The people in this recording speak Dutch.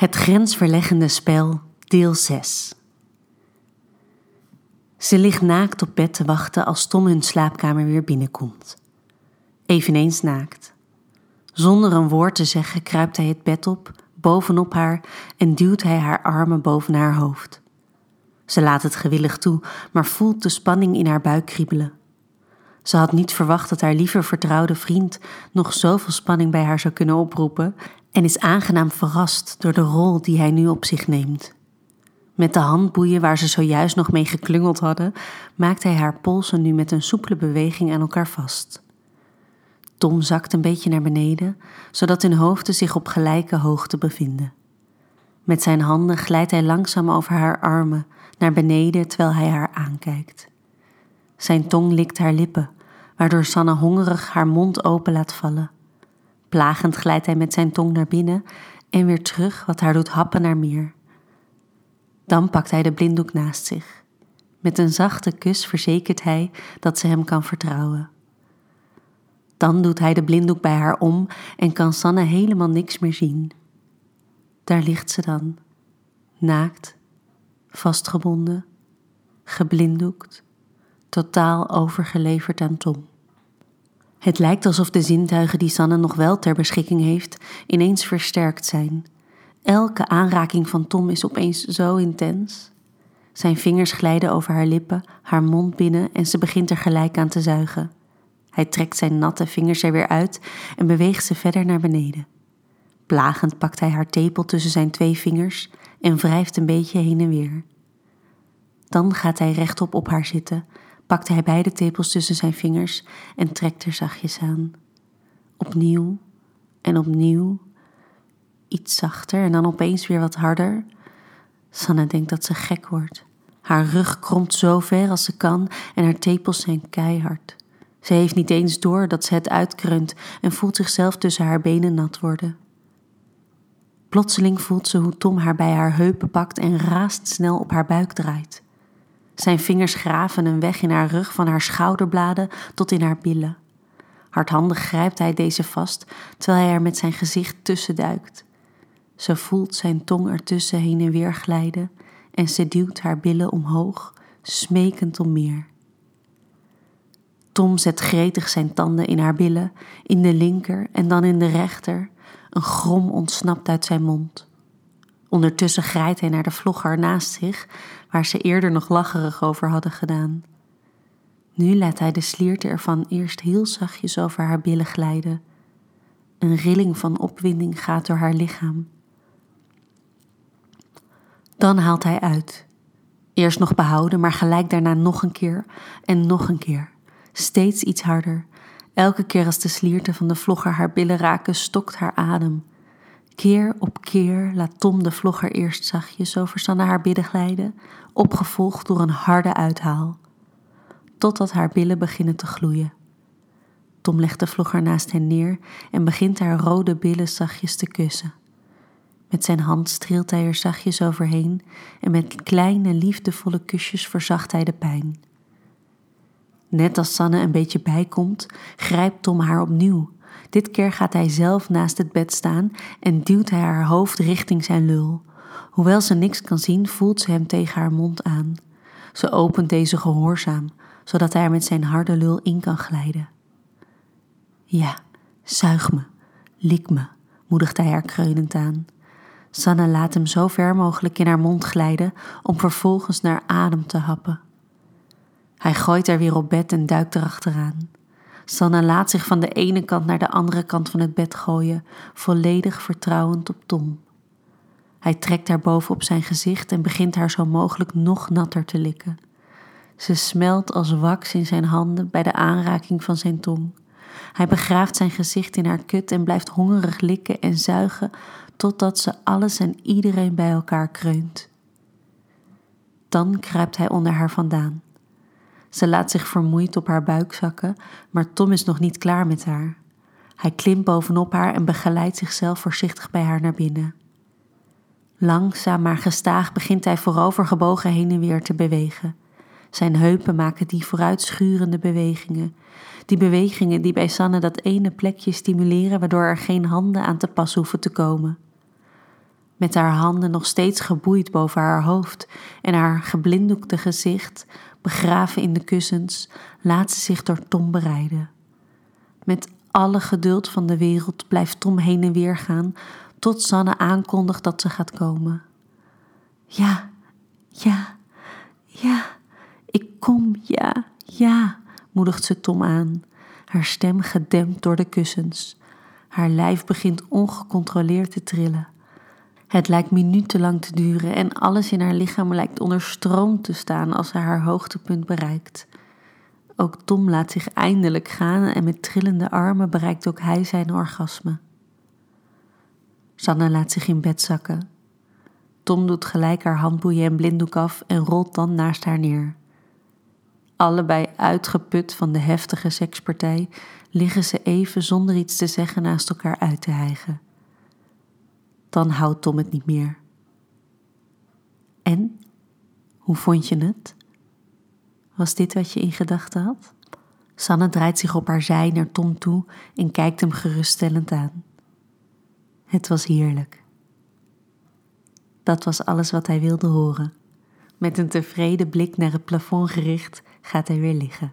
Het grensverleggende spel, deel 6. Ze ligt naakt op bed te wachten als Tom hun slaapkamer weer binnenkomt. Eveneens naakt. Zonder een woord te zeggen kruipt hij het bed op, bovenop haar en duwt hij haar armen boven haar hoofd. Ze laat het gewillig toe, maar voelt de spanning in haar buik kriebelen. Ze had niet verwacht dat haar lieve vertrouwde vriend nog zoveel spanning bij haar zou kunnen oproepen en is aangenaam verrast door de rol die hij nu op zich neemt. Met de handboeien waar ze zojuist nog mee geklungeld hadden, maakt hij haar polsen nu met een soepele beweging aan elkaar vast. Tom zakt een beetje naar beneden, zodat hun hoofden zich op gelijke hoogte bevinden. Met zijn handen glijdt hij langzaam over haar armen naar beneden terwijl hij haar aankijkt. Zijn tong likt haar lippen, waardoor Sanne hongerig haar mond open laat vallen. Plagend glijdt hij met zijn tong naar binnen en weer terug, wat haar doet happen naar meer. Dan pakt hij de blinddoek naast zich. Met een zachte kus verzekert hij dat ze hem kan vertrouwen. Dan doet hij de blinddoek bij haar om en kan Sanne helemaal niks meer zien. Daar ligt ze dan, naakt, vastgebonden, geblinddoekt, totaal overgeleverd aan Tom. Het lijkt alsof de zintuigen die Sanne nog wel ter beschikking heeft, ineens versterkt zijn. Elke aanraking van Tom is opeens zo intens. Zijn vingers glijden over haar lippen, haar mond binnen en ze begint er gelijk aan te zuigen. Hij trekt zijn natte vingers er weer uit en beweegt ze verder naar beneden. Plagend pakt hij haar tepel tussen zijn twee vingers en wrijft een beetje heen en weer. Dan gaat hij rechtop op haar zitten, pakt hij beide tepels tussen zijn vingers en trekt er zachtjes aan. Opnieuw en opnieuw, iets zachter en dan opeens weer wat harder. Sanne denkt dat ze gek wordt. Haar rug kromt zo ver als ze kan en haar tepels zijn keihard. Ze heeft niet eens door dat ze het uitkreunt en voelt zichzelf tussen haar benen nat worden. Plotseling voelt ze hoe Tom haar bij haar heupen pakt en raastsnel op haar buik draait. Zijn vingers graven een weg in haar rug van haar schouderbladen tot in haar billen. Hardhandig grijpt hij deze vast, terwijl hij er met zijn gezicht tussen duikt. Ze voelt zijn tong ertussen heen en weer glijden en ze duwt haar billen omhoog, smekend om meer. Tom zet gretig zijn tanden in haar billen, in de linker en dan in de rechter. Een grom ontsnapt uit zijn mond. Ondertussen grijpt hij naar de vlogger naast zich, waar ze eerder nog lacherig over hadden gedaan. Nu laat hij de slierte ervan eerst heel zachtjes over haar billen glijden. Een rilling van opwinding gaat door haar lichaam. Dan haalt hij uit. Eerst nog behouden, maar gelijk daarna nog een keer en nog een keer. Steeds iets harder. Elke keer als de slierte van de vlogger haar billen raken, stokt haar adem. Keer op keer laat Tom de vlogger eerst zachtjes over Sanne haar billen glijden, opgevolgd door een harde uithaal. Totdat haar billen beginnen te gloeien. Tom legt de vlogger naast hen neer en begint haar rode billen zachtjes te kussen. Met zijn hand streelt hij er zachtjes overheen en met kleine liefdevolle kusjes verzacht hij de pijn. Net als Sanne een beetje bijkomt, grijpt Tom haar opnieuw. Dit keer gaat hij zelf naast het bed staan en duwt hij haar hoofd richting zijn lul. Hoewel ze niks kan zien, voelt ze hem tegen haar mond aan. Ze opent deze gehoorzaam, zodat hij er met zijn harde lul in kan glijden. Ja, zuig me, lik me, moedigt hij haar kreunend aan. Sanne laat hem zo ver mogelijk in haar mond glijden om vervolgens naar adem te happen. Hij gooit haar weer op bed en duikt erachteraan. Sanne laat zich van de ene kant naar de andere kant van het bed gooien, volledig vertrouwend op Tom. Hij trekt haar boven op zijn gezicht en begint haar zo mogelijk nog natter te likken. Ze smelt als wax in zijn handen bij de aanraking van zijn tong. Hij begraaft zijn gezicht in haar kut en blijft hongerig likken en zuigen totdat ze alles en iedereen bij elkaar kreunt. Dan kruipt hij onder haar vandaan. Ze laat zich vermoeid op haar buik zakken, maar Tom is nog niet klaar met haar. Hij klimt bovenop haar en begeleidt zichzelf voorzichtig bij haar naar binnen. Langzaam maar gestaag begint hij voorovergebogen heen en weer te bewegen. Zijn heupen maken die vooruitschurende bewegingen. Die bewegingen die bij Sanne dat ene plekje stimuleren waardoor er geen handen aan te pas hoeven te komen. Met haar handen nog steeds geboeid boven haar hoofd en haar geblinddoekte gezicht begraven in de kussens, laat ze zich door Tom bereiden. Met alle geduld van de wereld blijft Tom heen en weer gaan tot Sanne aankondigt dat ze gaat komen. Ja, ja, ja, ik kom, ja, ja, moedigt ze Tom aan, haar stem gedempt door de kussens. Haar lijf begint ongecontroleerd te trillen. Het lijkt minutenlang te duren en alles in haar lichaam lijkt onder stroom te staan als ze haar hoogtepunt bereikt. Ook Tom laat zich eindelijk gaan en met trillende armen bereikt ook hij zijn orgasme. Sanne laat zich in bed zakken. Tom doet gelijk haar handboeien en blinddoek af en rolt dan naast haar neer. Allebei uitgeput van de heftige sekspartij liggen ze even zonder iets te zeggen naast elkaar uit te hijgen. Dan houdt Tom het niet meer. En? Hoe vond je het? Was dit wat je in gedachten had? Sanne draait zich op haar zij naar Tom toe en kijkt hem geruststellend aan. Het was heerlijk. Dat was alles wat hij wilde horen. Met een tevreden blik naar het plafond gericht gaat hij weer liggen.